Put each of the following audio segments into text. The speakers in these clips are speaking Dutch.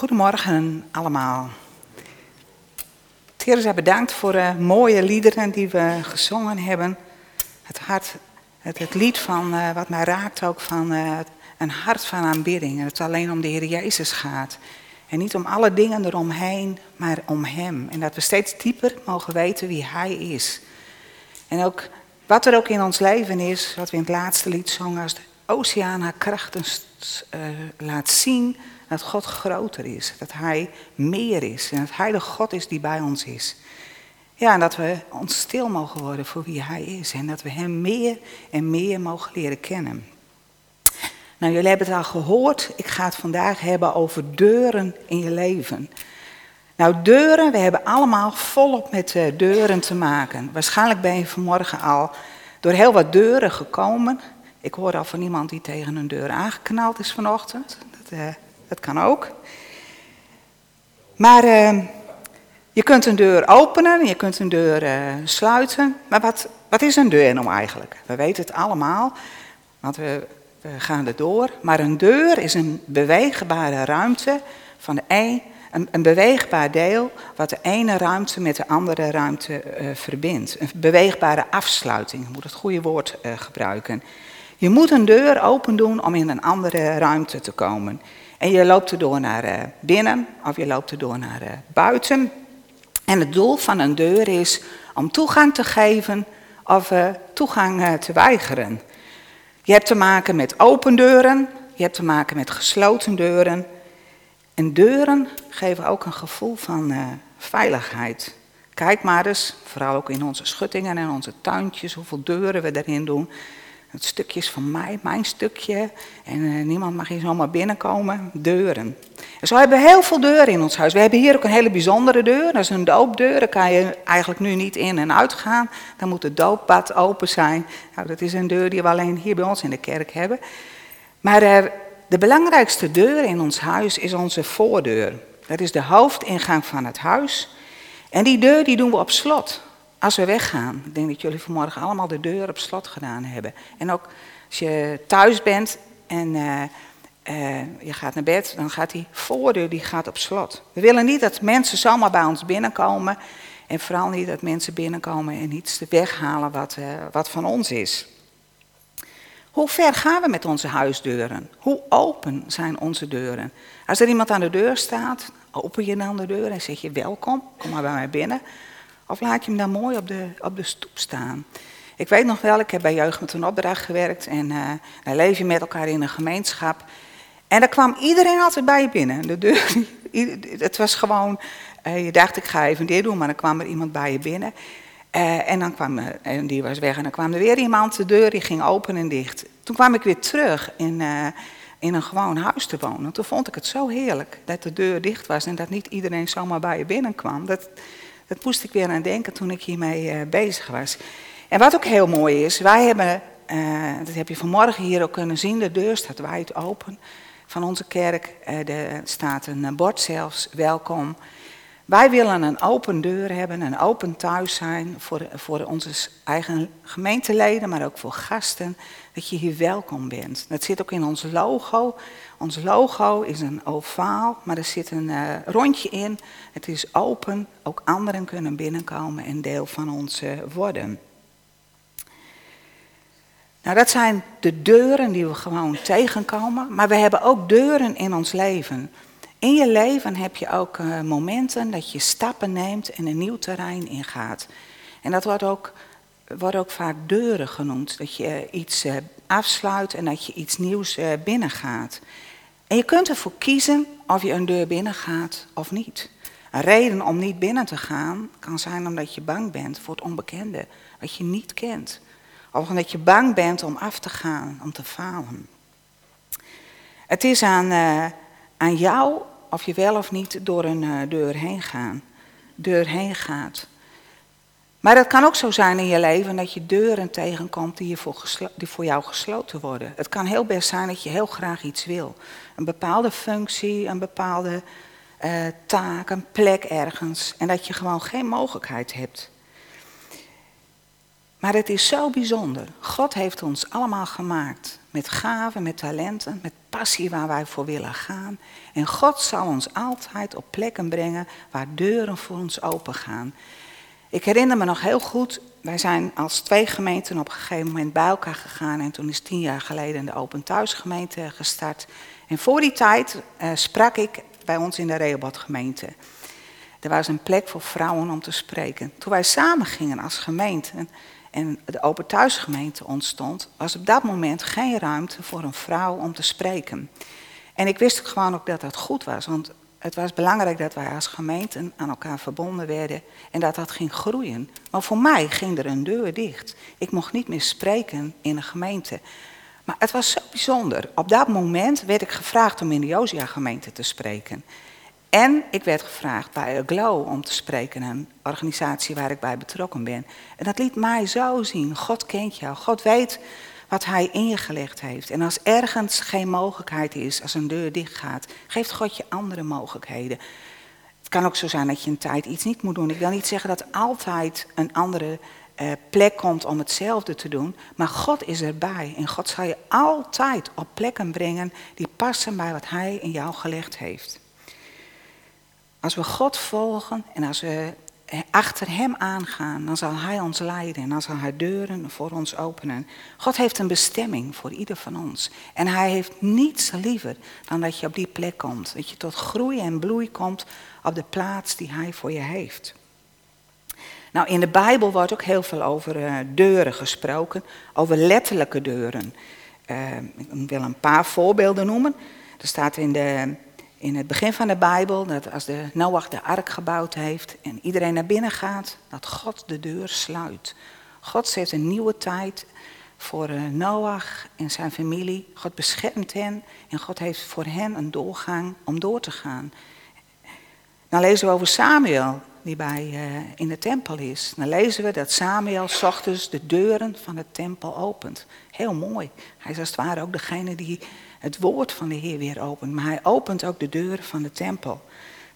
Goedemorgen allemaal. Theresa, bedankt voor de mooie liederen die we gezongen hebben. Het, hart, het, het lied van uh, wat mij raakt ook van uh, een hart van aanbidding. En het alleen om de Heer Jezus gaat. En niet om alle dingen eromheen, maar om Hem. En dat we steeds dieper mogen weten wie Hij is. En ook wat er ook in ons leven is, wat we in het laatste lied zongen, als de oceaan haar krachten laat zien dat God groter is, dat Hij meer is en dat Hij de God is die bij ons is. Ja, en dat we ons stil mogen worden voor wie Hij is en dat we Hem meer en meer mogen leren kennen. Nou, jullie hebben het al gehoord. Ik ga het vandaag hebben over deuren in je leven. Nou, deuren, we hebben allemaal volop met uh, deuren te maken. Waarschijnlijk ben je vanmorgen al door heel wat deuren gekomen. Ik hoor al van iemand die tegen een deur aangeknald is vanochtend. Dat, uh, dat kan ook. Maar uh, je kunt een deur openen, je kunt een deur uh, sluiten. Maar wat, wat is een deur nou eigenlijk? We weten het allemaal, want we, gaan er door. Maar een deur is een beweegbare ruimte van de een, een, een beweegbaar deel wat de ene ruimte met de andere ruimte uh, verbindt. Een beweegbare afsluiting, je moet het goede woord gebruiken. Je moet een deur open doen om in een andere ruimte te komen. En je loopt erdoor naar uh, binnen of je loopt erdoor naar uh, buiten. En het doel van een deur is om toegang te geven of uh, toegang te weigeren. Je hebt te maken met open deuren, je hebt te maken met gesloten deuren. En deuren geven ook een gevoel van veiligheid. Kijk maar eens, vooral ook in onze schuttingen en onze tuintjes, hoeveel deuren we erin doen. Het stukje is van mij, mijn stukje. En uh, niemand mag hier zomaar binnenkomen. Deuren. En zo hebben we heel veel deuren in ons huis. We hebben hier ook een hele bijzondere deur. Dat is een doopdeur. Daar kan je eigenlijk nu niet in en uit gaan. Dan moet het doopbad open zijn. Nou, dat is een deur die we alleen hier bij ons in de kerk hebben. Maar uh, de belangrijkste deur in ons huis is onze voordeur. Dat is de hoofdingang van het huis. En die deur die doen we op slot als we weggaan, ik denk dat jullie vanmorgen allemaal de deur op slot gedaan hebben. En ook als je thuis bent en uh, uh, je gaat naar bed, dan gaat die voordeur die gaat op slot. We willen niet dat mensen zomaar bij ons binnenkomen. En vooral niet dat mensen binnenkomen en iets weghalen wat, uh, wat van ons is. Hoe ver gaan we met onze huisdeuren? Hoe open zijn onze deuren? Als er iemand aan de deur staat, open je dan de deur en zeg je welkom, kom maar bij mij binnen. Of laat je hem dan mooi op de, op de stoep staan? Ik weet nog wel, ik heb bij Jeugd met een opdracht gewerkt en uh, dan leef je met elkaar in een gemeenschap. En daar kwam iedereen altijd bij je binnen. De deur, het was gewoon, uh, je dacht ik ga even dit doen, maar dan kwam er iemand bij je binnen. Uh, en dan kwam, en die was weg en dan kwam er weer iemand, de deur die ging open en dicht. Toen kwam ik weer terug in, in een gewoon huis te wonen. Toen vond ik het zo heerlijk dat de deur dicht was en dat niet iedereen zomaar bij je binnenkwam. Dat, dat moest ik weer aan denken toen ik hiermee uh, bezig was. En wat ook heel mooi is, wij hebben, uh, dat heb je vanmorgen hier ook kunnen zien, de deur staat wijd open van onze kerk. Uh, er staat een bord zelfs, welkom. Wij willen een open deur hebben, een open thuis zijn voor, voor onze eigen gemeenteleden, maar ook voor gasten, dat je hier welkom bent. Dat zit ook in ons logo. Ons logo is een ovaal, maar er zit een uh, rondje in. Het is open, ook anderen kunnen binnenkomen en deel van ons uh, worden. Nou, dat zijn de deuren die we gewoon tegenkomen, maar we hebben ook deuren in ons leven. In je leven heb je ook uh, momenten dat je stappen neemt en een nieuw terrein ingaat. En dat wordt ook, wordt ook vaak deuren genoemd. Dat je iets uh, afsluit en dat je iets nieuws uh, binnengaat. En je kunt ervoor kiezen of je een deur binnengaat of niet. Een reden om niet binnen te gaan kan zijn omdat je bang bent voor het onbekende, wat je niet kent. Of omdat je bang bent om af te gaan, om te falen. Het is aan, aan jou of je wel of niet door een deur heen, gaan, deur heen gaat. Maar het kan ook zo zijn in je leven dat je deuren tegenkomt die, voor, die voor jou gesloten worden. Het kan heel best zijn dat je heel graag iets wil. Een bepaalde functie, een bepaalde uh, taak, een plek ergens. En dat je gewoon geen mogelijkheid hebt. Maar het is zo bijzonder. God heeft ons allemaal gemaakt met gaven, met talenten, met passie waar wij voor willen gaan. En God zal ons altijd op plekken brengen waar deuren voor ons open gaan. Ik herinner me nog heel goed, wij zijn als twee gemeenten op een gegeven moment bij elkaar gegaan. En toen is tien jaar geleden de Open Thuisgemeente gestart. En voor die tijd uh, sprak ik bij ons in de Rehoboth gemeente. Er was een plek voor vrouwen om te spreken. Toen wij samen gingen als gemeente en de Open Thuisgemeente ontstond, was op dat moment geen ruimte voor een vrouw om te spreken. En ik wist gewoon ook dat dat goed was, want het was belangrijk dat wij als gemeente aan elkaar verbonden werden en dat dat ging groeien. Maar voor mij ging er een deur dicht. Ik mocht niet meer spreken in een gemeente. Maar het was zo bijzonder. Op dat moment werd ik gevraagd om in de Josia-gemeente te spreken. En ik werd gevraagd bij Glow om te spreken, een organisatie waar ik bij betrokken ben. En dat liet mij zo zien, God kent jou, God weet wat hij in je gelegd heeft. En als ergens geen mogelijkheid is, als een deur dicht gaat, geeft God je andere mogelijkheden. Het kan ook zo zijn dat je een tijd iets niet moet doen. Ik wil niet zeggen dat altijd een andere uh, plek komt om hetzelfde te doen, maar God is erbij. En God zal je altijd op plekken brengen die passen bij wat hij in jou gelegd heeft. Als we God volgen en als we achter Hem aangaan, dan zal Hij ons leiden en dan zal Hij deuren voor ons openen. God heeft een bestemming voor ieder van ons. En Hij heeft niets liever dan dat je op die plek komt. Dat je tot groei en bloei komt op de plaats die Hij voor je heeft. Nou, in de Bijbel wordt ook heel veel over uh, deuren gesproken, over letterlijke deuren. Uh, ik wil een paar voorbeelden noemen. Er staat in de in het begin van de Bijbel dat als de Noach de ark gebouwd heeft en iedereen naar binnen gaat, dat God de deur sluit. God zet een nieuwe tijd voor eh, Noach en zijn familie. God beschermt hen en God heeft voor hen een doorgang om door te gaan. Dan lezen we over Samuel, die bij, uh, in de tempel is. Dan lezen we dat Samuel ochtends de deuren van de tempel opent. Heel mooi. Hij is als het ware ook degene die het woord van de Heer weer opent. Maar hij opent ook de deuren van de tempel.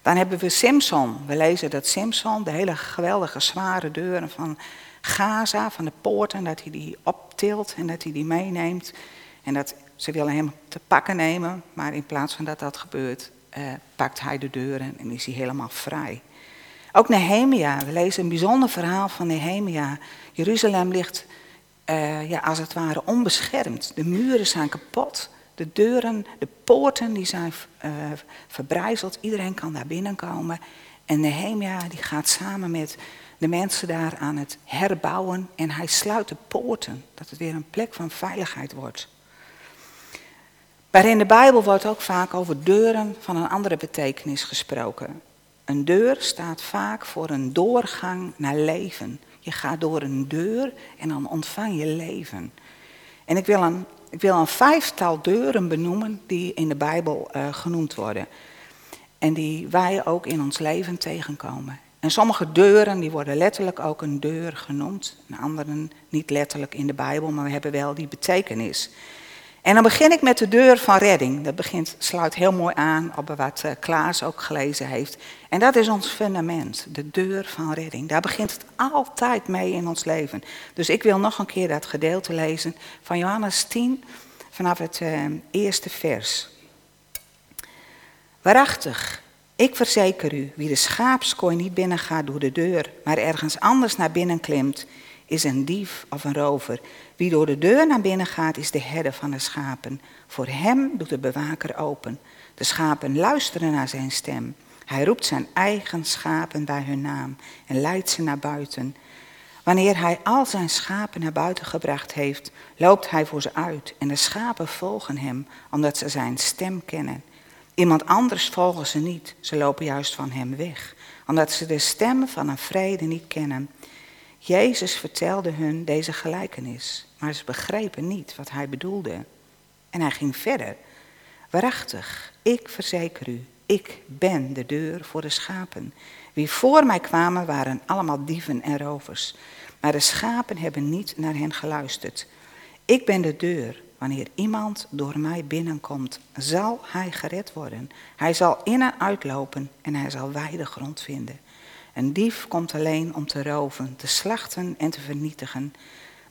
Dan hebben we Simson. We lezen dat Simson de hele geweldige zware deuren van Gaza, van de poorten, dat hij die optilt en dat hij die meeneemt. En dat ze willen hem te pakken nemen, maar in plaats van dat dat gebeurt, eh, pakt hij de deuren en is hij helemaal vrij. Ook Nehemia, we lezen een bijzonder verhaal van Nehemia. Jeruzalem ligt uh, ja, als het ware onbeschermd. De muren zijn kapot. De deuren, de poorten, die zijn uh, verbrijzeld. Iedereen kan daar binnenkomen. En Nehemia die gaat samen met de mensen daar aan het herbouwen. En hij sluit de poorten, dat het weer een plek van veiligheid wordt. Maar in de Bijbel wordt ook vaak over deuren van een andere betekenis gesproken. Een deur staat vaak voor een doorgang naar leven. Je gaat door een deur en dan ontvang je leven. En ik wil een ik wil een vijftal deuren benoemen die in de Bijbel uh, genoemd worden. En die wij ook in ons leven tegenkomen. En sommige deuren die worden letterlijk ook een deur genoemd. En andere niet letterlijk in de Bijbel, maar we hebben wel die betekenis. En dan begin ik met de deur van redding. Dat begint, sluit heel mooi aan op wat uh, Klaas ook gelezen heeft. En dat is ons fundament, de deur van redding. Daar begint het altijd mee in ons leven. Dus ik wil nog een keer dat gedeelte lezen van Johannes 10 vanaf het uh, eerste vers. Waarachtig, ik verzeker u, wie de schaapskooi niet binnengaat door de deur, maar ergens anders naar binnen klimt, is een dief of een rover. Wie door de deur naar binnen gaat, is de herder van de schapen. Voor hem doet de bewaker open. De schapen luisteren naar zijn stem. Hij roept zijn eigen schapen bij hun naam en leidt ze naar buiten. Wanneer hij al zijn schapen naar buiten gebracht heeft, loopt hij voor ze uit en de schapen volgen hem, omdat ze zijn stem kennen. Iemand anders volgen ze niet, ze lopen juist van hem weg, omdat ze de stem van een vrede niet kennen. Jezus vertelde hun deze gelijkenis, maar ze begrepen niet wat hij bedoelde. En hij ging verder. Waarachtig, ik verzeker u, ik ben de deur voor de schapen. Wie voor mij kwamen waren allemaal dieven en rovers, maar de schapen hebben niet naar hen geluisterd. Ik ben de deur. Wanneer iemand door mij binnenkomt, zal hij gered worden. Hij zal in en uitlopen en hij zal wijde grond vinden. Een dief komt alleen om te roven, te slachten en te vernietigen.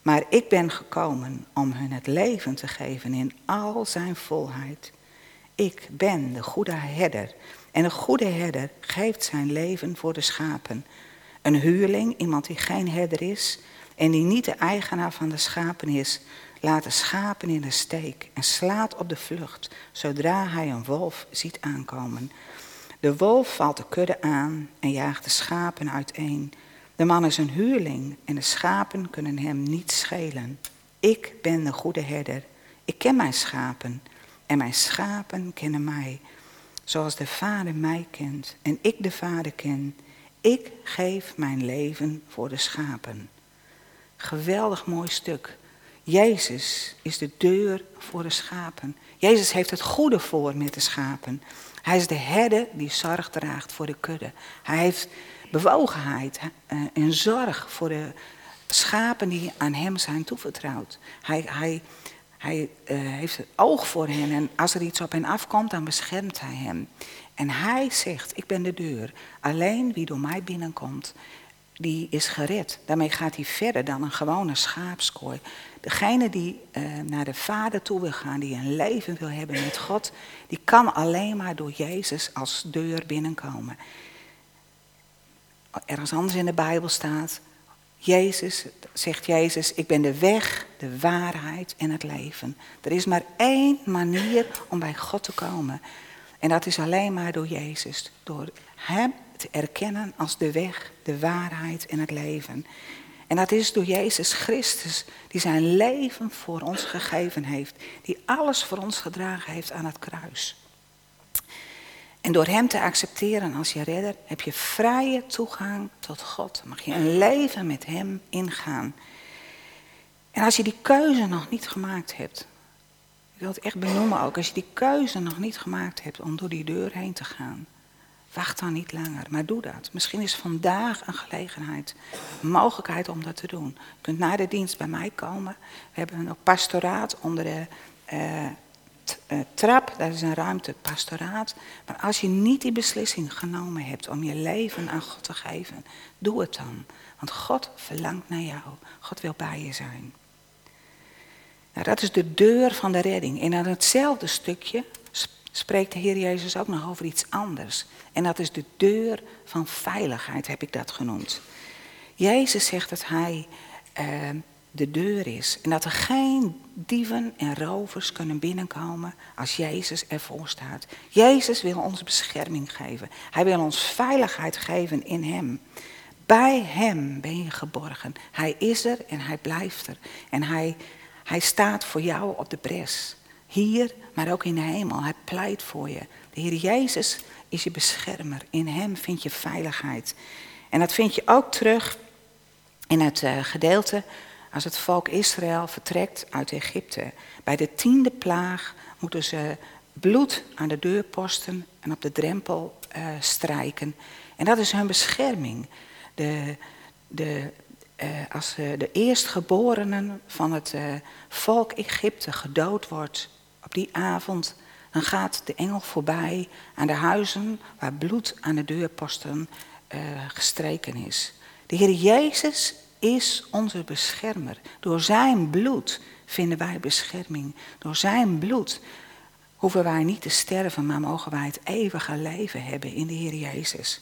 Maar ik ben gekomen om hun het leven te geven in al zijn volheid. Ik ben de goede herder. En de goede herder geeft zijn leven voor de schapen. Een huurling, iemand die geen herder is en die niet de eigenaar van de schapen is, laat de schapen in de steek en slaat op de vlucht zodra hij een wolf ziet aankomen. De wolf valt de kudde aan en jaagt de schapen uiteen. De man is een huurling en de schapen kunnen hem niet schelen. Ik ben de goede herder. Ik ken mijn schapen en mijn schapen kennen mij. Zoals de Vader mij kent en ik de Vader ken. Ik geef mijn leven voor de schapen. Geweldig mooi stuk. Jezus is de deur voor de schapen. Jezus heeft het goede voor met de schapen. Hij is de herder die zorg draagt voor de kudde. Hij heeft bewogenheid eh, en zorg voor de schapen die aan hem zijn toevertrouwd. Hij, hij, hij uh, heeft het oog voor hen en als er iets op hen afkomt, dan beschermt hij hem. En hij zegt, ik ben de deur. Alleen wie door mij binnenkomt, die is gered. Daarmee gaat hij verder dan een gewone schaapskooi. Degene die uh, naar de Vader toe wil gaan, die een leven wil hebben met God, die kan alleen maar door Jezus als deur binnenkomen. Ergens anders in de Bijbel staat, Jezus, zegt Jezus, ik ben de weg, de waarheid en het leven. Er is maar één manier om bij God te komen. En dat is alleen maar door Jezus. Door Hem te erkennen als de weg, de waarheid en het leven. En dat is door Jezus Christus, die zijn leven voor ons gegeven heeft. Die alles voor ons gedragen heeft aan het kruis. En door Hem te accepteren als je redder, heb je vrije toegang tot God. Mag je een leven met Hem ingaan. En als je die keuze nog niet gemaakt hebt, ik wil het echt benoemen ook, als je die keuze nog niet gemaakt hebt om door die deur heen te gaan, wacht dan niet langer, maar doe dat. Misschien is vandaag een gelegenheid, een mogelijkheid om dat te doen. Je kunt na de dienst bij mij komen. We hebben een pastoraat onder de uh, uh, trap, dat is een ruimte pastoraat. Maar als je niet die beslissing genomen hebt om je leven aan God te geven, doe het dan. Want God verlangt naar jou. God wil bij je zijn. Nou, dat is de deur van de redding. En aan hetzelfde stukje spreekt de Heer Jezus ook nog over iets anders. En dat is de deur van veiligheid, heb ik dat genoemd. Jezus zegt dat Hij uh, de deur is. En dat er geen dieven en rovers kunnen binnenkomen als Jezus ervoor staat. Jezus wil ons bescherming geven. Hij wil ons veiligheid geven in Hem. Bij Hem ben je geborgen. Hij is er en Hij blijft er. En Hij, hij staat voor jou op de bres. Hier, maar ook in de hemel. Hij pleit voor je. De Heer Jezus is je beschermer. In Hem vind je veiligheid. En dat vind je ook terug in het uh, gedeelte als het volk Israël vertrekt uit Egypte. Bij de tiende plaag moeten ze bloed aan de deurposten en op de drempel uh, strijken. En dat is hun bescherming. De, de, uh, als de eerstgeborenen van het volk Egypte gedood wordt die avond, dan gaat de engel voorbij aan de huizen waar bloed aan de deurposten gestreken is. De Heer Jezus is onze beschermer. Door zijn bloed vinden wij bescherming. Door zijn bloed hoeven wij niet te sterven, maar mogen wij het eeuwige leven hebben in de Heer Jezus.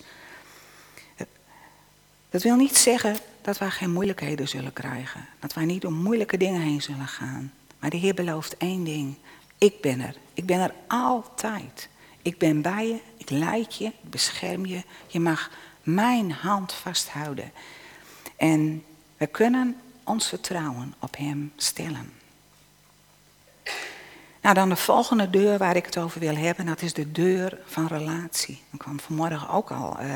Dat wil niet zeggen dat wij geen moeilijkheden zullen krijgen. Dat wij niet door moeilijke dingen heen zullen gaan. Maar de Heer belooft één ding. Ik ben er. Ik ben er altijd. Ik ben bij je. Ik leid je. Ik bescherm je. Je mag mijn hand vasthouden. En we kunnen ons vertrouwen op Hem stellen. Nou, dan de volgende deur waar ik het over wil hebben, dat is de deur van relatie. Dat kwam vanmorgen ook al uh,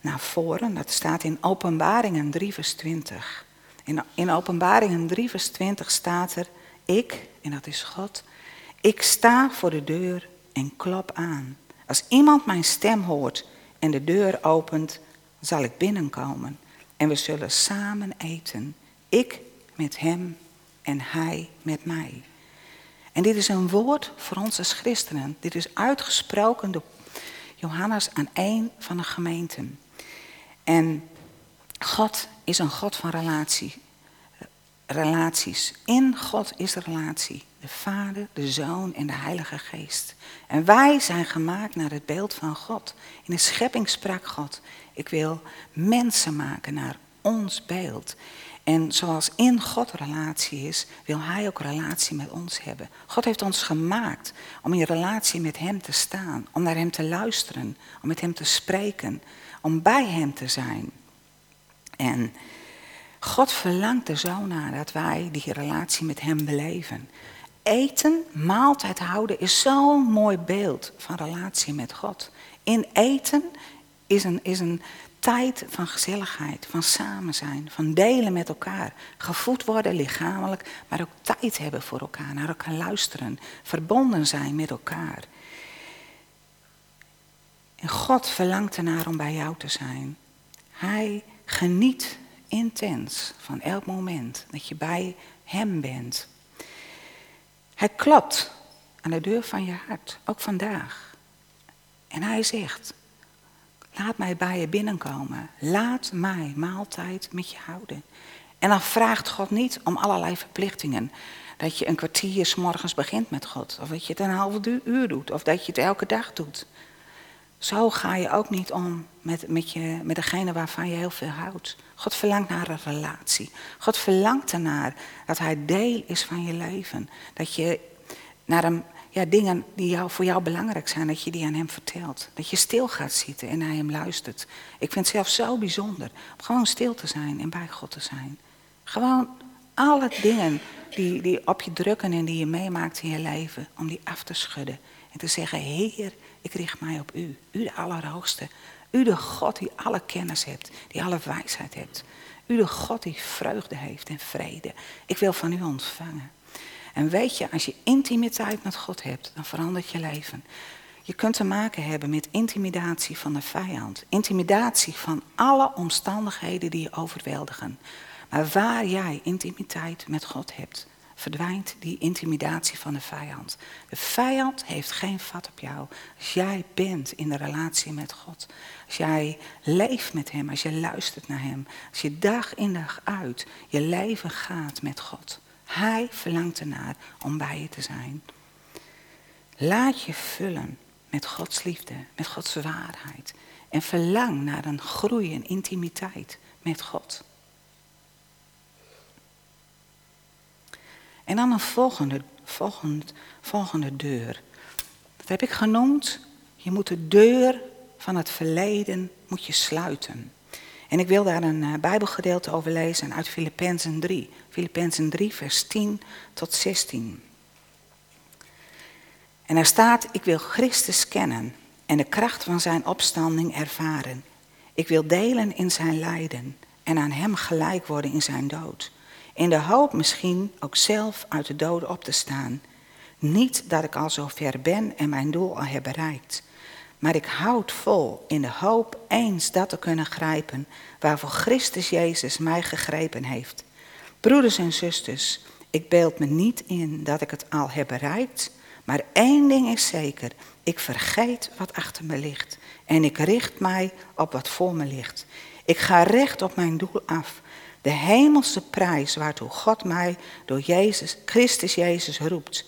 naar voren. Dat staat in Openbaringen 3, vers 20. In, in Openbaringen 3, vers 20 staat er, ik, en dat is God, ik sta voor de deur en klop aan. Als iemand mijn stem hoort en de deur opent, zal ik binnenkomen en we zullen samen eten. Ik met hem en hij met mij. En dit is een woord voor ons als christenen. Dit is uitgesproken door Johannes aan een van de gemeenten. En God is een God van relatie. relaties. In God is relatie. De Vader, de Zoon en de Heilige Geest. En wij zijn gemaakt naar het beeld van God. In de schepping sprak God. Ik wil mensen maken naar ons beeld. En zoals in God relatie is, wil Hij ook relatie met ons hebben. God heeft ons gemaakt om in relatie met Hem te staan, om naar Hem te luisteren, om met Hem te spreken, om bij Hem te zijn. En God verlangt er zo naar dat wij die relatie met Hem beleven. Eten, maaltijd houden is zo'n mooi beeld van relatie met God. In eten is een, is een tijd van gezelligheid, van samen zijn, van delen met elkaar. Gevoed worden lichamelijk, maar ook tijd hebben voor elkaar, naar elkaar luisteren, verbonden zijn met elkaar. En God verlangt ernaar om bij jou te zijn. Hij geniet intens van elk moment dat je bij Hem bent. Hij klopt aan de deur van je hart, ook vandaag. En hij zegt, laat mij bij je binnenkomen. Laat mij maaltijd met je houden. En dan vraagt God niet om allerlei verplichtingen. Dat je een kwartier s morgens begint met God. Of dat je het een half uur doet. Of dat je het elke dag doet. Zo ga je ook niet om met, met, je, met degene waarvan je heel veel houdt. God verlangt naar een relatie. God verlangt ernaar dat Hij deel is van je leven. Dat je naar hem, ja, dingen die jou, voor jou belangrijk zijn, dat je die aan Hem vertelt. Dat je stil gaat zitten en naar Hem luistert. Ik vind het zelf zo bijzonder om gewoon stil te zijn en bij God te zijn. Gewoon alle dingen die, die op je drukken en die je meemaakt in je leven, om die af te schudden. En te zeggen, Heer, ik richt mij op U. U de Allerhoogste. U de God die alle kennis hebt, die alle wijsheid hebt. U de God die vreugde heeft en vrede. Ik wil van U ontvangen. En weet je, als je intimiteit met God hebt, dan verandert je leven. Je kunt te maken hebben met intimidatie van de vijand. Intimidatie van alle omstandigheden die je overweldigen. Maar waar jij intimiteit met God hebt, verdwijnt die intimidatie van de vijand. De vijand heeft geen vat op jou. Als jij bent in de relatie met God. Als jij leeft met Hem, als je luistert naar Hem. Als je dag in dag uit je leven gaat met God. Hij verlangt ernaar om bij je te zijn. Laat je vullen met Gods liefde, met Gods waarheid. En verlang naar een groei in intimiteit met God. En dan een volgende, volgende, volgende deur. Dat heb ik genoemd. Je moet de deur van het verleden moet je sluiten. En ik wil daar een uh, Bijbelgedeelte over lezen uit Filippenzen 3. Filippenzen 3, vers 10 tot 16. En er staat, ik wil Christus kennen en de kracht van zijn opstanding ervaren. Ik wil delen in zijn lijden en aan hem gelijk worden in zijn dood. In de hoop misschien ook zelf uit de doden op te staan. Niet dat ik al zo ver ben en mijn doel al heb bereikt. Maar ik houd vol in de hoop eens dat te kunnen grijpen waarvoor Christus Jezus mij gegrepen heeft. Broeders en zusters, ik beeld me niet in dat ik het al heb bereikt, maar één ding is zeker, ik vergeet wat achter me ligt en ik richt mij op wat voor me ligt. Ik ga recht op mijn doel af, de hemelse prijs waartoe God mij door Jezus, Christus Jezus roept.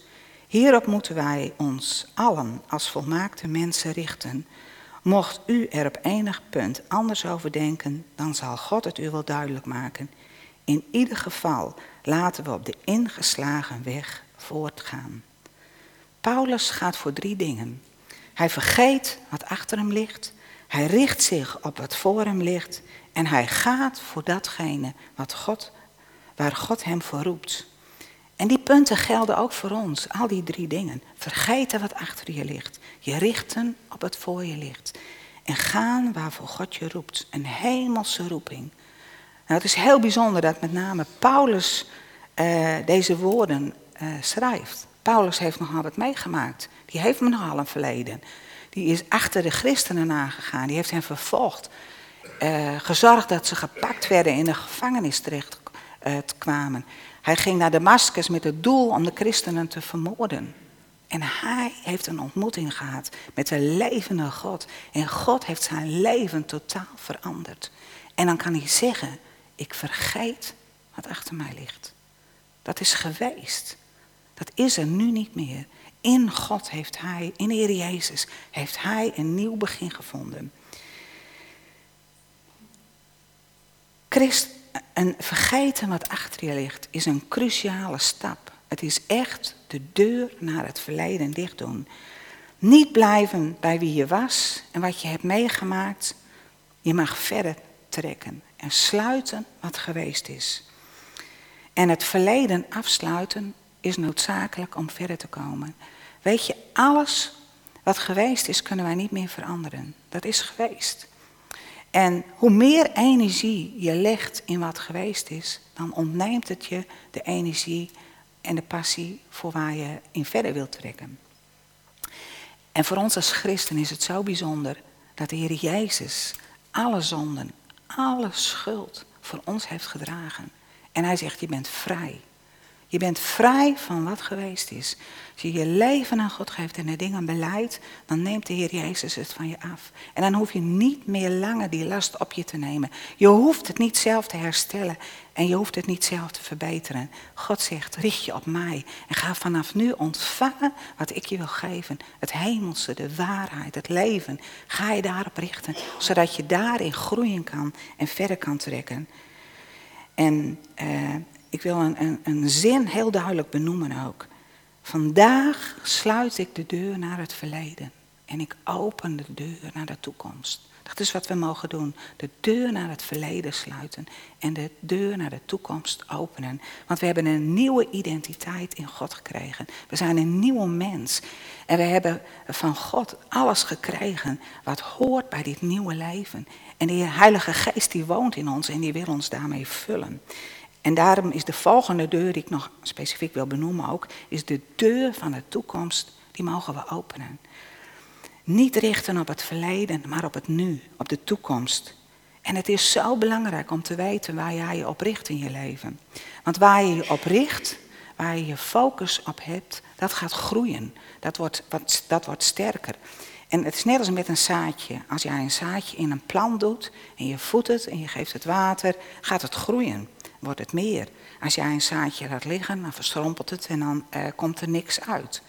Hierop moeten wij ons allen als volmaakte mensen richten. Mocht u er op enig punt anders over denken, dan zal God het u wel duidelijk maken. In ieder geval laten we op de ingeslagen weg voortgaan. Paulus gaat voor drie dingen. Hij vergeet wat achter hem ligt. Hij richt zich op wat voor hem ligt. En hij gaat voor datgene wat God, waar God hem voor roept. En die punten gelden ook voor ons, al die drie dingen. Vergeten wat achter je ligt. Je richten op wat voor je ligt. En gaan waarvoor God je roept. Een hemelse roeping. Nou, het is heel bijzonder dat met name Paulus uh, deze woorden uh, schrijft. Paulus heeft nogal wat meegemaakt. Die heeft nogal een verleden. Die is achter de christenen aangegaan. Die heeft hen vervolgd. Uh, gezorgd dat ze gepakt werden in de gevangenis terecht kwamen. Hij ging naar Damascus met het doel om de christenen te vermoorden. En hij heeft een ontmoeting gehad met de levende God. En God heeft zijn leven totaal veranderd. En dan kan hij zeggen, ik vergeet wat achter mij ligt. Dat is geweest. Dat is er nu niet meer. In God heeft Hij, in de Heer Jezus, heeft Hij een nieuw begin gevonden. Christ, een vergeten wat achter je ligt, is een cruciale stap. Het is echt de deur naar het verleden dicht doen. Niet blijven bij wie je was en wat je hebt meegemaakt. Je mag verder trekken en sluiten wat geweest is. En het verleden afsluiten is noodzakelijk om verder te komen. Weet je, alles wat geweest is, kunnen wij niet meer veranderen. Dat is geweest. En hoe meer energie je legt in wat geweest is, dan ontneemt het je de energie en de passie voor waar je in verder wilt trekken. En voor ons als christen is het zo bijzonder dat de Heer Jezus alle zonden, alle schuld voor ons heeft gedragen. En hij zegt, je bent vrij. Je bent vrij van wat geweest is. Als je je leven aan God geeft en de dingen beleidt, dan neemt de Heer Jezus het van je af. En dan hoef je niet meer langer die last op je te nemen. Je hoeft het niet zelf te herstellen en je hoeft het niet zelf te verbeteren. God zegt, richt je op mij en ga vanaf nu ontvangen wat ik je wil geven. Het hemelse, de waarheid, het leven. Ga je daarop richten, zodat je daarin groeien kan en verder kan trekken. En uh, ik wil een, een, een zin heel duidelijk benoemen ook. Vandaag sluit ik de deur naar het verleden en ik open de deur naar de toekomst. Dat is wat we mogen doen. De deur naar het verleden sluiten en de deur naar de toekomst openen. Want we hebben een nieuwe identiteit in God gekregen. We zijn een nieuwe mens. En we hebben van God alles gekregen wat hoort bij dit nieuwe leven. En de Heilige Geest die woont in ons en die wil ons daarmee vullen. En daarom is de volgende deur die ik nog specifiek wil benoemen ook, is de deur van de toekomst, die mogen we openen. Niet richten op het verleden, maar op het nu, op de toekomst. En het is zo belangrijk om te weten waar jij je op richt in je leven. Want waar je je op richt, waar je je focus op hebt, dat gaat groeien. Dat wordt, wat, dat wordt sterker. En het is net als met een zaadje. Als jij een zaadje in een plant doet en je voedt het en je geeft het water, gaat het groeien wordt het meer. Als jij een zaadje laat liggen, dan verstrompelt het en dan uh, komt er niks uit.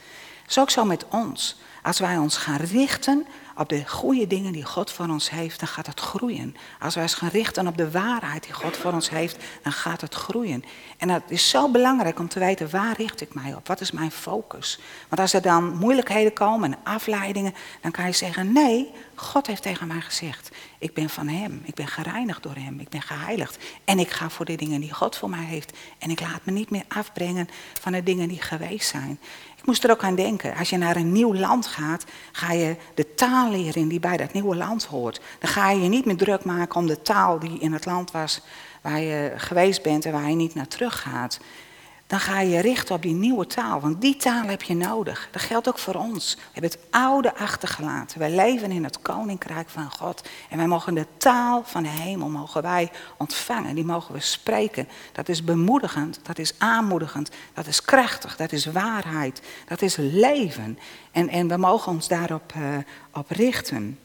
Is ook zo met ons. Als wij ons gaan richten op de goede dingen die God voor ons heeft, dan gaat het groeien. Als wij ons gaan richten op de waarheid die God voor ons heeft, dan gaat het groeien. En het is zo belangrijk om te weten, waar richt ik mij op? Wat is mijn focus? Want als er dan moeilijkheden komen en afleidingen, dan kan je zeggen, nee, God heeft tegen mij gezegd, ik ben van Hem, ik ben gereinigd door Hem, ik ben geheiligd. En ik ga voor de dingen die God voor mij heeft. En ik laat me niet meer afbrengen van de dingen die geweest zijn. Moest er ook aan denken. Als je naar een nieuw land gaat, ga je de taal leren die bij dat nieuwe land hoort. Dan ga je je niet meer druk maken om de taal die in het land was waar je geweest bent en waar je niet naar terug gaat dan ga je richten op die nieuwe taal. Want die taal heb je nodig. Dat geldt ook voor ons. We hebben het oude achtergelaten. Wij leven in het koninkrijk van God. En wij mogen de taal van de hemel mogen wij ontvangen. Die mogen we spreken. Dat is bemoedigend, dat is aanmoedigend, dat is krachtig, dat is waarheid, dat is leven. En, en we mogen ons daarop uh, op richten.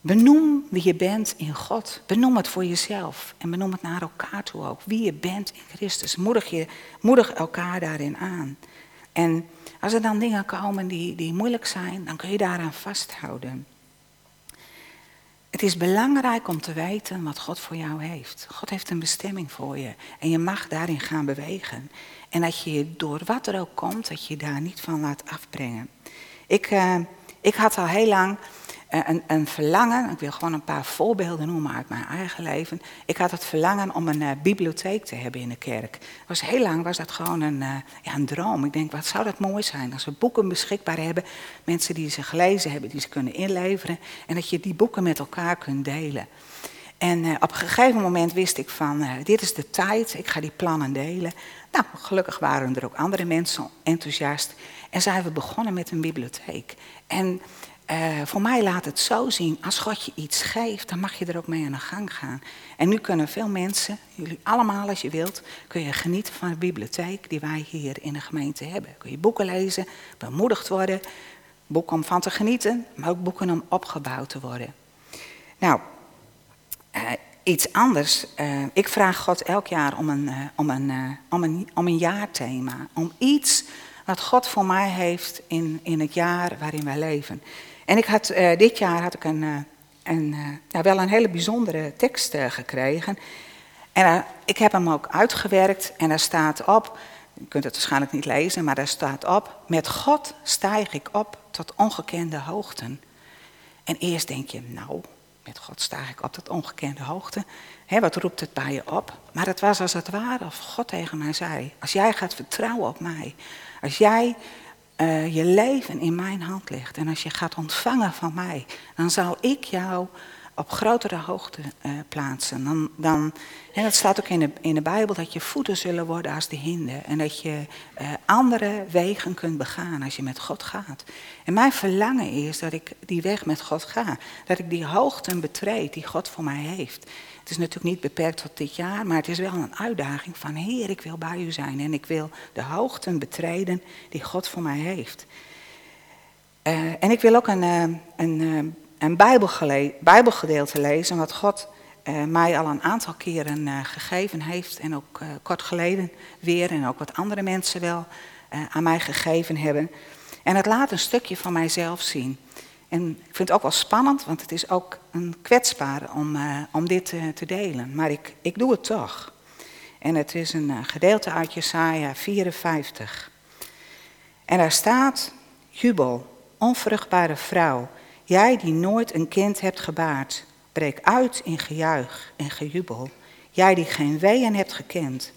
Benoem wie je bent in God. Benoem het voor jezelf. En benoem het naar elkaar toe ook. Wie je bent in Christus. Moedig, je, moedig elkaar daarin aan. En als er dan dingen komen die, die moeilijk zijn, dan kun je daaraan vasthouden. Het is belangrijk om te weten wat God voor jou heeft. God heeft een bestemming voor je. En je mag daarin gaan bewegen. En dat je door wat er ook komt, dat je daar niet van laat afbrengen. Ik, uh, ik had al heel lang eh, een, verlangen, ik wil gewoon een paar voorbeelden noemen uit mijn eigen leven. Ik had het verlangen om een uh, bibliotheek te hebben in de kerk. Was heel lang was dat gewoon een, uh, ja, een droom. Ik denk, wat zou dat mooi zijn als we boeken beschikbaar hebben. Mensen die ze gelezen hebben, die ze kunnen inleveren. En dat je die boeken met elkaar kunt delen. En op een gegeven moment wist ik van, dit is de tijd, ik ga die plannen delen. Nou, gelukkig waren er ook andere mensen enthousiast. En zijn we begonnen met een bibliotheek. En uh, voor mij laat het zo zien, als God je iets geeft, dan mag je er ook mee aan de gang gaan. En nu kunnen veel mensen, jullie allemaal als je wilt, kun je genieten van de bibliotheek die wij hier in de gemeente hebben. Kun je boeken lezen, bemoedigd worden, boeken om van te genieten, maar ook boeken om opgebouwd te worden. Nou, uh, iets anders. Uh, ik vraag God elk jaar om een, om, een, om, een, om een jaarthema. Om iets wat God voor mij heeft in, in het jaar waarin wij leven. En ik had, dit jaar had ik een, een, ja, wel een hele bijzondere tekst gekregen. En ik heb hem ook uitgewerkt en daar staat op, je kunt het waarschijnlijk niet lezen, maar daar staat op, met God stijg ik op tot ongekende hoogten. En eerst denk je, nou, met God sta ik op tot ongekende hoogte. He, wat roept het bij je op? Maar het was als het ware of God tegen mij zei: Als jij gaat vertrouwen op mij, als jij uh, je leven in mijn hand legt en als je gaat ontvangen van mij, dan zal ik jou op grotere hoogte uh, plaatsen. Dan, dan, en dat staat ook in de, in de Bijbel dat je voeten zullen worden als de hinden. En dat je uh, andere wegen kunt begaan als je met God gaat. En mijn verlangen is dat ik die weg met God ga. Dat ik die hoogten betreed die God voor mij heeft. Het is natuurlijk niet beperkt tot dit jaar, maar het is wel een uitdaging van Heer, ik wil bij u zijn. En ik wil de hoogten betreden die God voor mij heeft. Uh, en ik wil ook een, een een Bijbelgedeelte lezen, wat God uh, mij al een aantal keren uh, gegeven heeft en ook uh, kort geleden weer en ook wat andere mensen wel aan mij gegeven hebben. En het laat een stukje van mijzelf zien. En ik vind het ook wel spannend, want het is ook een kwetsbaar om, om dit te delen. Maar ik, ik doe het toch. En het is een gedeelte uit Jesaja 54. En daar staat, jubel, onvruchtbare vrouw, Jij die nooit een kind hebt gebaard, breek uit in gejuich en gejubel. Jij die geen weeën hebt gekend.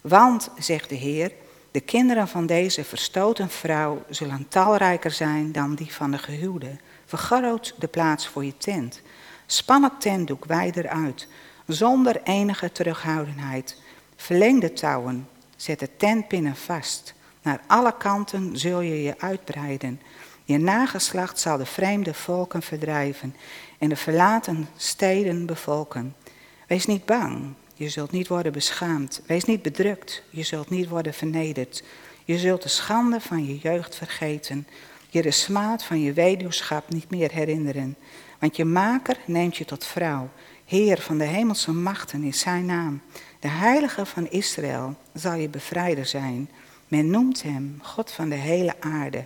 Want, zegt de Heer, de kinderen van deze verstoten vrouw zullen talrijker zijn dan die van de gehuwde. Vergroot de plaats voor je tent. Span het tentdoek wijder uit, zonder enige terughoudendheid. Verleng de touwen, zet de tentpinnen vast. Naar alle kanten zul je je uitbreiden. Je nageslacht zal de vreemde volken verdrijven en de verlaten steden bevolken. Wees niet bang, je zult niet worden beschaamd. Wees niet bedrukt, je zult niet worden vernederd. Je zult de schande van je jeugd vergeten, je de smaad van je weduwschap niet meer herinneren. Want je maker neemt je tot vrouw, Heer van de hemelse machten is zijn naam. De heilige van Israël zal je bevrijder zijn. Men noemt hem God van de hele aarde.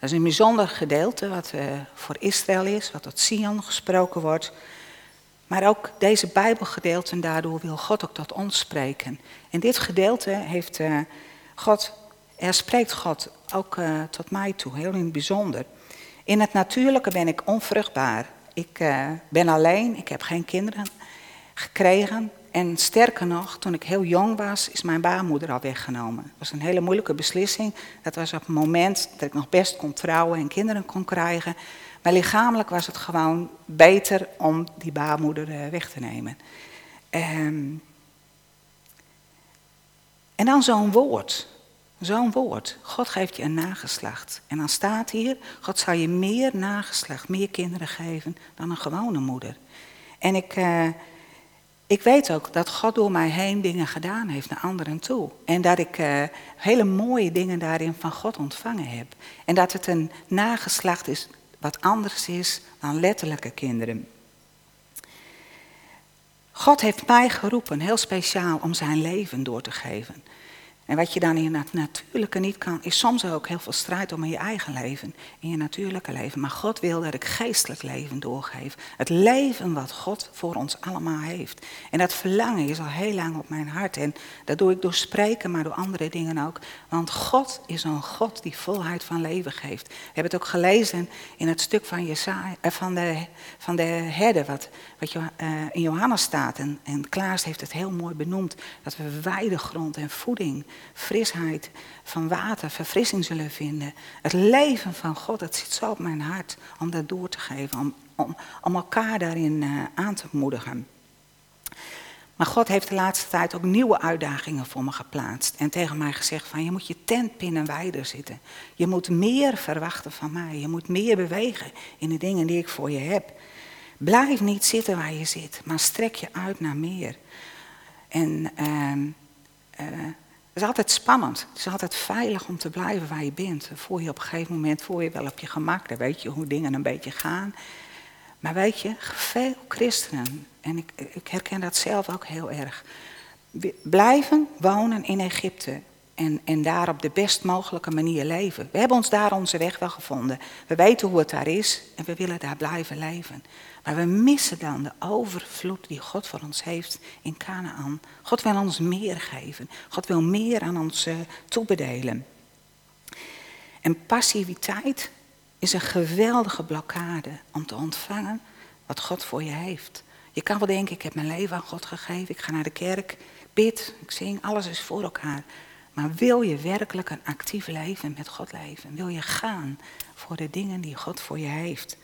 Dat is een bijzonder gedeelte wat uh, voor Israël is, wat tot Sion gesproken wordt. Maar ook deze Bijbelgedeelten, daardoor wil God ook tot ons spreken. In dit gedeelte heeft uh, God, er spreekt God ook uh, tot mij toe, heel in het bijzonder. In het natuurlijke ben ik onvruchtbaar. Ik ben alleen, ik heb geen kinderen gekregen. En sterker nog, toen ik heel jong was, is mijn baarmoeder al weggenomen. Dat was een hele moeilijke beslissing. Dat was op het moment dat ik nog best kon trouwen en kinderen kon krijgen. Maar lichamelijk was het gewoon beter om die baarmoeder eh, weg te nemen. Um, en dan zo'n woord. Zo'n woord. God geeft je een nageslacht. En dan staat hier, God zal je meer nageslacht, meer kinderen geven dan een gewone moeder. En ik... Uh, ik weet ook dat God door mij heen dingen gedaan heeft naar anderen toe. En dat ik uh, hele mooie dingen daarin van God ontvangen heb. En dat het een nageslacht is wat anders is dan letterlijke kinderen. God heeft mij geroepen, heel speciaal, om zijn leven door te geven. En wat je dan in het natuurlijke niet kan, is soms ook heel veel strijd om in je eigen leven, in je natuurlijke leven. Maar God wil dat ik geestelijk leven doorgeef. Het leven wat God voor ons allemaal heeft. En dat verlangen is al heel lang op mijn hart. En dat doe ik door spreken, maar door andere dingen ook. Want God is een God die volheid van leven geeft. We hebben het ook gelezen in het stuk van, Jesaja, eh, van, de, van de herder, wat, wat uh, in Johannes staat. En, en Klaas heeft het heel mooi benoemd. Dat we weidegrond en voeding frisheid van water, verfrissing zullen vinden. Het leven van God, dat zit zo op mijn hart om dat door te geven, om, om, elkaar daarin uh, aan te moedigen. Maar God heeft de laatste tijd ook nieuwe uitdagingen voor me geplaatst. En tegen mij gezegd van je moet je tentpinnen wijder zitten. Je moet meer verwachten van mij. Je moet meer bewegen in de dingen die ik voor je heb. Blijf niet zitten waar je zit, maar strek je uit naar meer. En uh, het is altijd spannend. Het is altijd veilig om te blijven waar je bent. Voel je op een gegeven moment voel je wel op je gemak. Dan weet je hoe dingen een beetje gaan. Maar weet je, veel christenen, en ik, ik herken dat zelf ook heel erg, blijven wonen in Egypte en, en daar op de best mogelijke manier leven. We hebben ons daar onze weg wel gevonden. We weten hoe het daar is en we willen daar blijven leven. Maar we missen dan de overvloed die God voor ons heeft in Canaan. God wil ons meer geven. God wil meer aan ons uh, toebedelen. En passiviteit is een geweldige blokkade om te ontvangen wat God voor je heeft. Je kan wel denken, ik heb mijn leven aan God gegeven, ik ga naar de kerk, bid, ik zing, alles is voor elkaar. Maar wil je werkelijk een actief leven met God leven? Wil je gaan voor de dingen die God voor je heeft?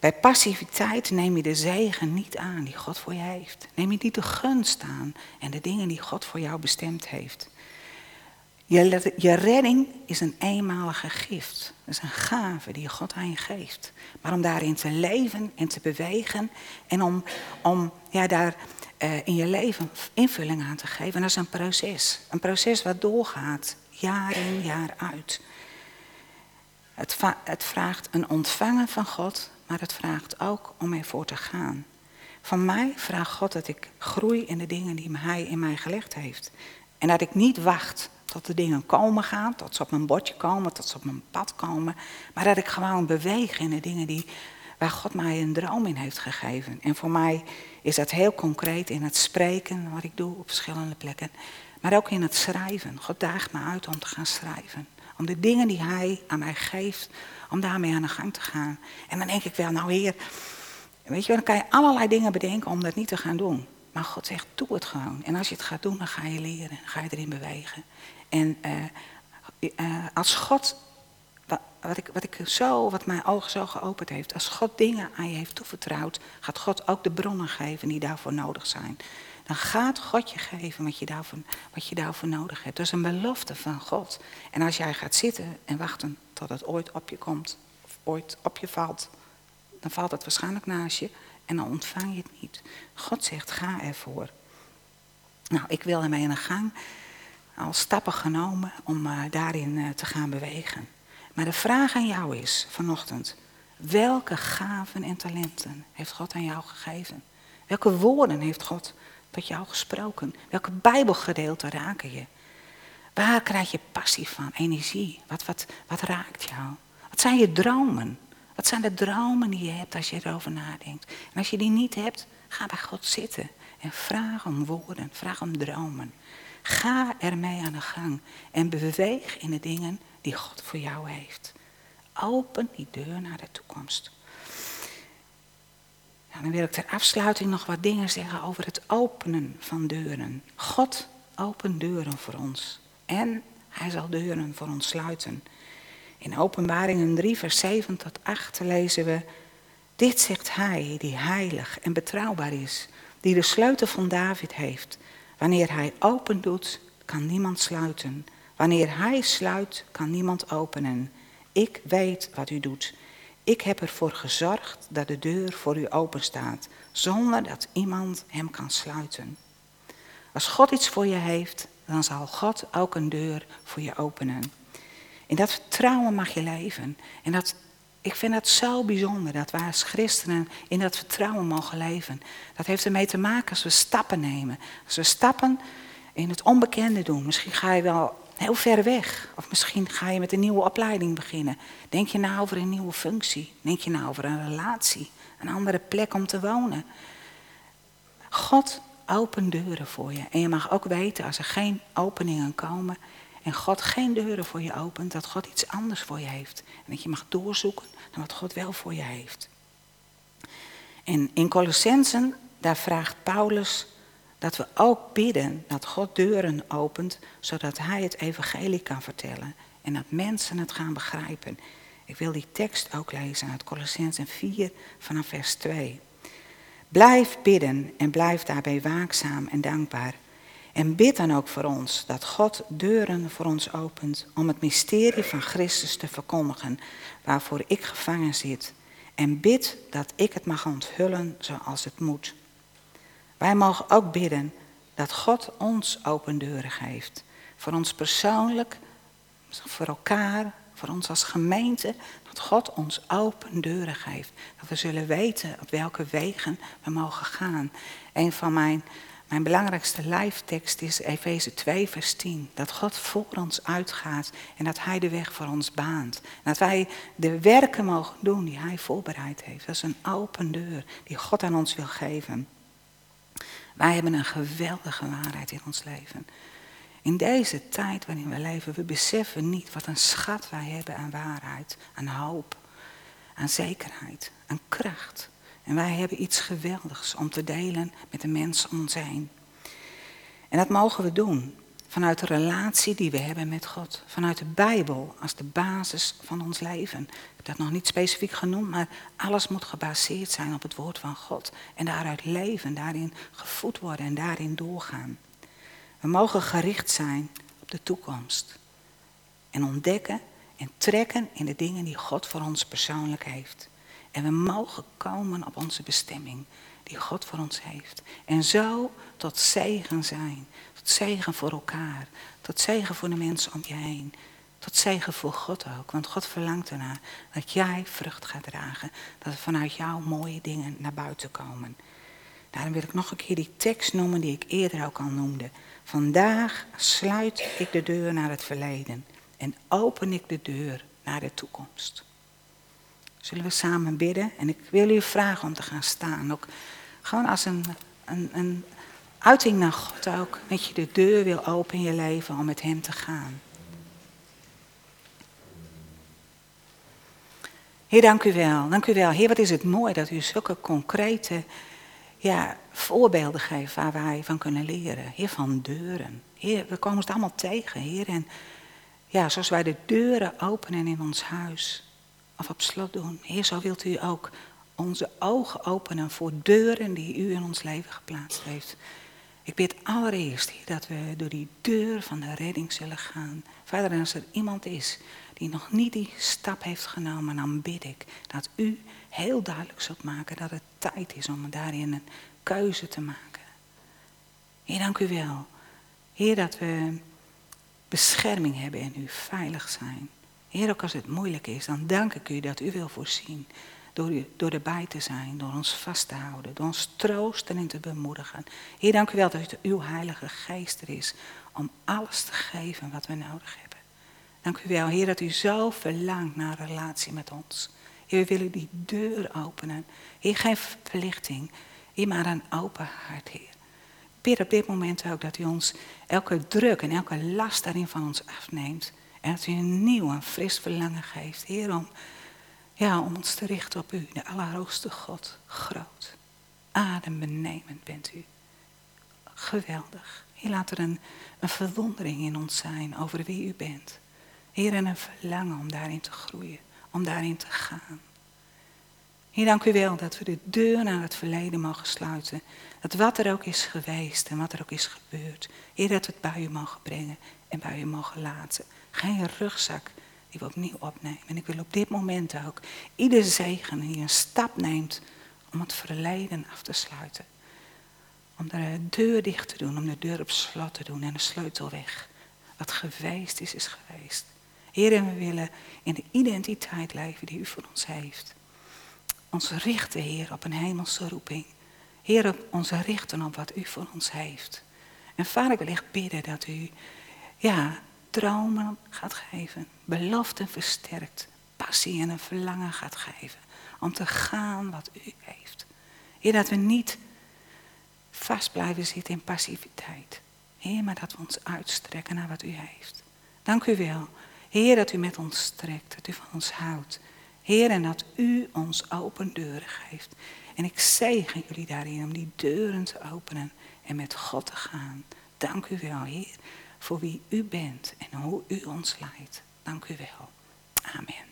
Bij passiviteit neem je de zegen niet aan die God voor je heeft. Neem je niet de gunst aan en de dingen die God voor jou bestemd heeft. Je, je redding is een eenmalige gift. Dat is een gave die God aan je geeft. Maar om daarin te leven en te bewegen en om, om ja, daar uh, in je leven invulling aan te geven, dat is een proces. Een proces wat doorgaat, jaar in, jaar uit. Het, het vraagt een ontvangen van God, maar het vraagt ook om ervoor te gaan. Van mij vraagt God dat ik groei in de dingen die Hij in mij gelegd heeft. En dat ik niet wacht tot de dingen komen gaan, tot ze op mijn bordje komen, tot ze op mijn pad komen. Maar dat ik gewoon beweeg in de dingen die, waar God mij een droom in heeft gegeven. En voor mij is dat heel concreet in het spreken, wat ik doe op verschillende plekken. Maar ook in het schrijven. God daagt me uit om te gaan schrijven. Om de dingen die Hij aan mij geeft, om daarmee aan de gang te gaan. En dan denk ik wel, nou Heer, weet je, dan kan je allerlei dingen bedenken om dat niet te gaan doen. Maar God zegt, doe het gewoon. En als je het gaat doen, dan ga je leren, ga je erin bewegen. En uh, uh, als God, wat ik, wat ik zo, wat mijn ogen zo geopend heeft, als God dingen aan je heeft toevertrouwd, gaat God ook de bronnen geven die daarvoor nodig zijn. Dan gaat God je geven wat je, daarvoor, wat je daarvoor nodig hebt. Dat is een belofte van God. En als jij gaat zitten en wachten tot het ooit op je komt, of ooit op je valt, dan valt het waarschijnlijk naast je en dan ontvang je het niet. God zegt, ga ervoor. Nou, ik wil ermee aan de gang al stappen genomen om uh, daarin uh, te gaan bewegen. Maar de vraag aan jou is vanochtend: welke gaven en talenten heeft God aan jou gegeven? Welke woorden heeft God tot jou gesproken? Welke Bijbelgedeelte raken je? Waar krijg je passie van, energie? Wat, wat, wat raakt jou? Wat zijn je dromen? Wat zijn de dromen die je hebt als je erover nadenkt? En als je die niet hebt, ga bij God zitten en vraag om woorden, vraag om dromen. Ga ermee aan de gang en beweeg in de dingen die God voor jou heeft. Open die deur naar de toekomst. Nou, dan wil ik ter afsluiting nog wat dingen zeggen over het openen van deuren. God opent deuren voor ons en hij zal deuren voor ons sluiten. In Openbaringen 3, vers 7 tot 8 lezen we: Dit zegt hij die heilig en betrouwbaar is, die de sleutel van David heeft. Wanneer hij open doet, kan niemand sluiten. Wanneer hij sluit, kan niemand openen. Ik weet wat u doet. Ik heb ervoor gezorgd dat de deur voor u open staat, zonder dat iemand hem kan sluiten. Als God iets voor je heeft, dan zal God ook een deur voor je openen. In dat vertrouwen mag je leven. En dat, ik vind dat zo bijzonder dat wij als christenen in dat vertrouwen mogen leven. Dat heeft ermee te maken als we stappen nemen. Als we stappen in het onbekende doen. Misschien ga je wel heel ver weg. Of misschien ga je met een nieuwe opleiding beginnen. Denk je nou over een nieuwe functie? Denk je nou over een relatie? Een andere plek om te wonen? God opent deuren voor je. En je mag ook weten als er geen openingen komen en God geen deuren voor je opent, dat God iets anders voor je heeft. En dat je mag doorzoeken naar wat God wel voor je heeft. En in Colossensen, daar vraagt Paulus dat we ook bidden dat God deuren opent, zodat Hij het evangelie kan vertellen en dat mensen het gaan begrijpen. Ik wil die tekst ook lezen uit Colossensen 4 vanaf vers 2. Blijf bidden en blijf daarbij waakzaam en dankbaar. En bid dan ook voor ons dat God deuren voor ons opent om het mysterie van Christus te verkondigen, waarvoor ik gevangen zit. En bid dat ik het mag onthullen zoals het moet. Wij mogen ook bidden dat God ons open deuren geeft. Voor ons persoonlijk, voor elkaar, voor ons als gemeente. Dat God ons open deuren geeft. Dat we zullen weten op welke wegen we mogen gaan. Een van mijn, mijn belangrijkste lijftekst is Efeze 2, vers 10. Dat God voor ons uitgaat en dat Hij de weg voor ons baant. Dat wij de werken mogen doen die Hij voorbereid heeft. Dat is een open deur die God aan ons wil geven. Wij hebben een geweldige waarheid in ons leven. In deze tijd waarin we leven, we beseffen niet wat een schat wij hebben aan waarheid, aan hoop, aan zekerheid, aan kracht. En wij hebben iets geweldigs om te delen met de mensen om ons heen. En dat mogen we doen vanuit de relatie die we hebben met God. Vanuit de Bijbel als de basis van ons leven. Ik heb dat nog niet specifiek genoemd, maar alles moet gebaseerd zijn op het woord van God. En daaruit leven, daarin gevoed worden en daarin doorgaan. We mogen gericht zijn op de toekomst. En ontdekken en trekken in de dingen die God voor ons persoonlijk heeft. En we mogen komen op onze bestemming die God voor ons heeft. En zo tot zegen zijn. Tot zegen voor elkaar. Tot zegen voor de mensen om je heen. Tot zegen voor God ook. Want God verlangt ernaar dat jij vrucht gaat dragen. Dat er vanuit jou mooie dingen naar buiten komen. Daarom wil ik nog een keer die tekst noemen die ik eerder ook al noemde. Vandaag sluit ik de deur naar het verleden en open ik de deur naar de toekomst. Zullen we samen bidden? En ik wil u vragen om te gaan staan. Ook gewoon als een, een, een uiting naar God ook. Dat je de deur wil openen in je leven om met Hem te gaan. Heer, dank u wel. Dank u wel. Heer, wat is het mooi dat u zulke concrete ja, voorbeelden geeft waar wij van kunnen leren. Heer, van deuren. Heer, we komen het allemaal tegen, Heer. En ja, zoals wij de deuren openen in ons huis of op slot doen. Heer, zo wilt u ook onze ogen openen voor deuren die u in ons leven geplaatst heeft. Ik bid allereerst, Heer, dat we door die deur van de redding zullen gaan. Vader, als er iemand is die nog niet die stap heeft genomen, dan bid ik dat u heel duidelijk zult maken dat het tijd is om daarin een keuze te maken. Heer, dank u wel. Heer, dat we bescherming hebben en u veilig zijn. Heer, ook als het moeilijk is, dan dank ik u dat u wil voorzien. Door, u, door erbij te zijn, door ons vast te houden, door ons troosten en te bemoedigen. Heer, dank u wel dat uw Heilige Geest er is om alles te geven wat we nodig hebben. Dank u wel, Heer, dat u zo verlangt naar een relatie met ons. Heer, we willen die deur openen. Heer, geen verlichting. Heer, maar een open hart, Heer. Bid op dit moment ook dat u ons elke druk en elke last daarin van ons afneemt. En dat u een nieuw en fris verlangen geeft, Heer, om, ja, om ons te richten op u, de Allerhoogste God. Groot, adembenemend bent u. Geweldig. Heer, laat er een, een verwondering in ons zijn over wie u bent. Heer, en een verlangen om daarin te groeien om daarin te gaan. Heer, dank u wel dat we de deur naar het verleden mogen sluiten. Dat wat er ook is geweest en wat er ook is gebeurd, Heer, dat we het bij u mogen brengen en bij u mogen laten. Geen rugzak die we opnieuw opnemen. En ik wil op dit moment ook ieder zegen die een stap neemt om het verleden af te sluiten. Om de deur dicht te doen, om de deur op slot te doen en de sleutel weg. Wat geweest is, is geweest. Heer, en we willen in de identiteit leven die u voor ons heeft. Ons richten, Heer, op een hemelse roeping. Heer, ons richten op wat u voor ons heeft. En vader, ik wil echt bidden dat u, ja, dromen gaat geven. Beloften versterkt. Passie en een verlangen gaat geven. Om te gaan wat u heeft. Heer, dat we niet vast blijven zitten in passiviteit. Heer, maar dat we ons uitstrekken naar wat u heeft. Dank u wel Heer, dat u met ons strekt, dat u van ons houdt. Heer, en dat u ons open deuren geeft. En ik zegen jullie daarin om die deuren te openen en met God te gaan. Dank u wel, Heer, voor wie u bent en hoe u ons leidt. Dank u wel. Amen.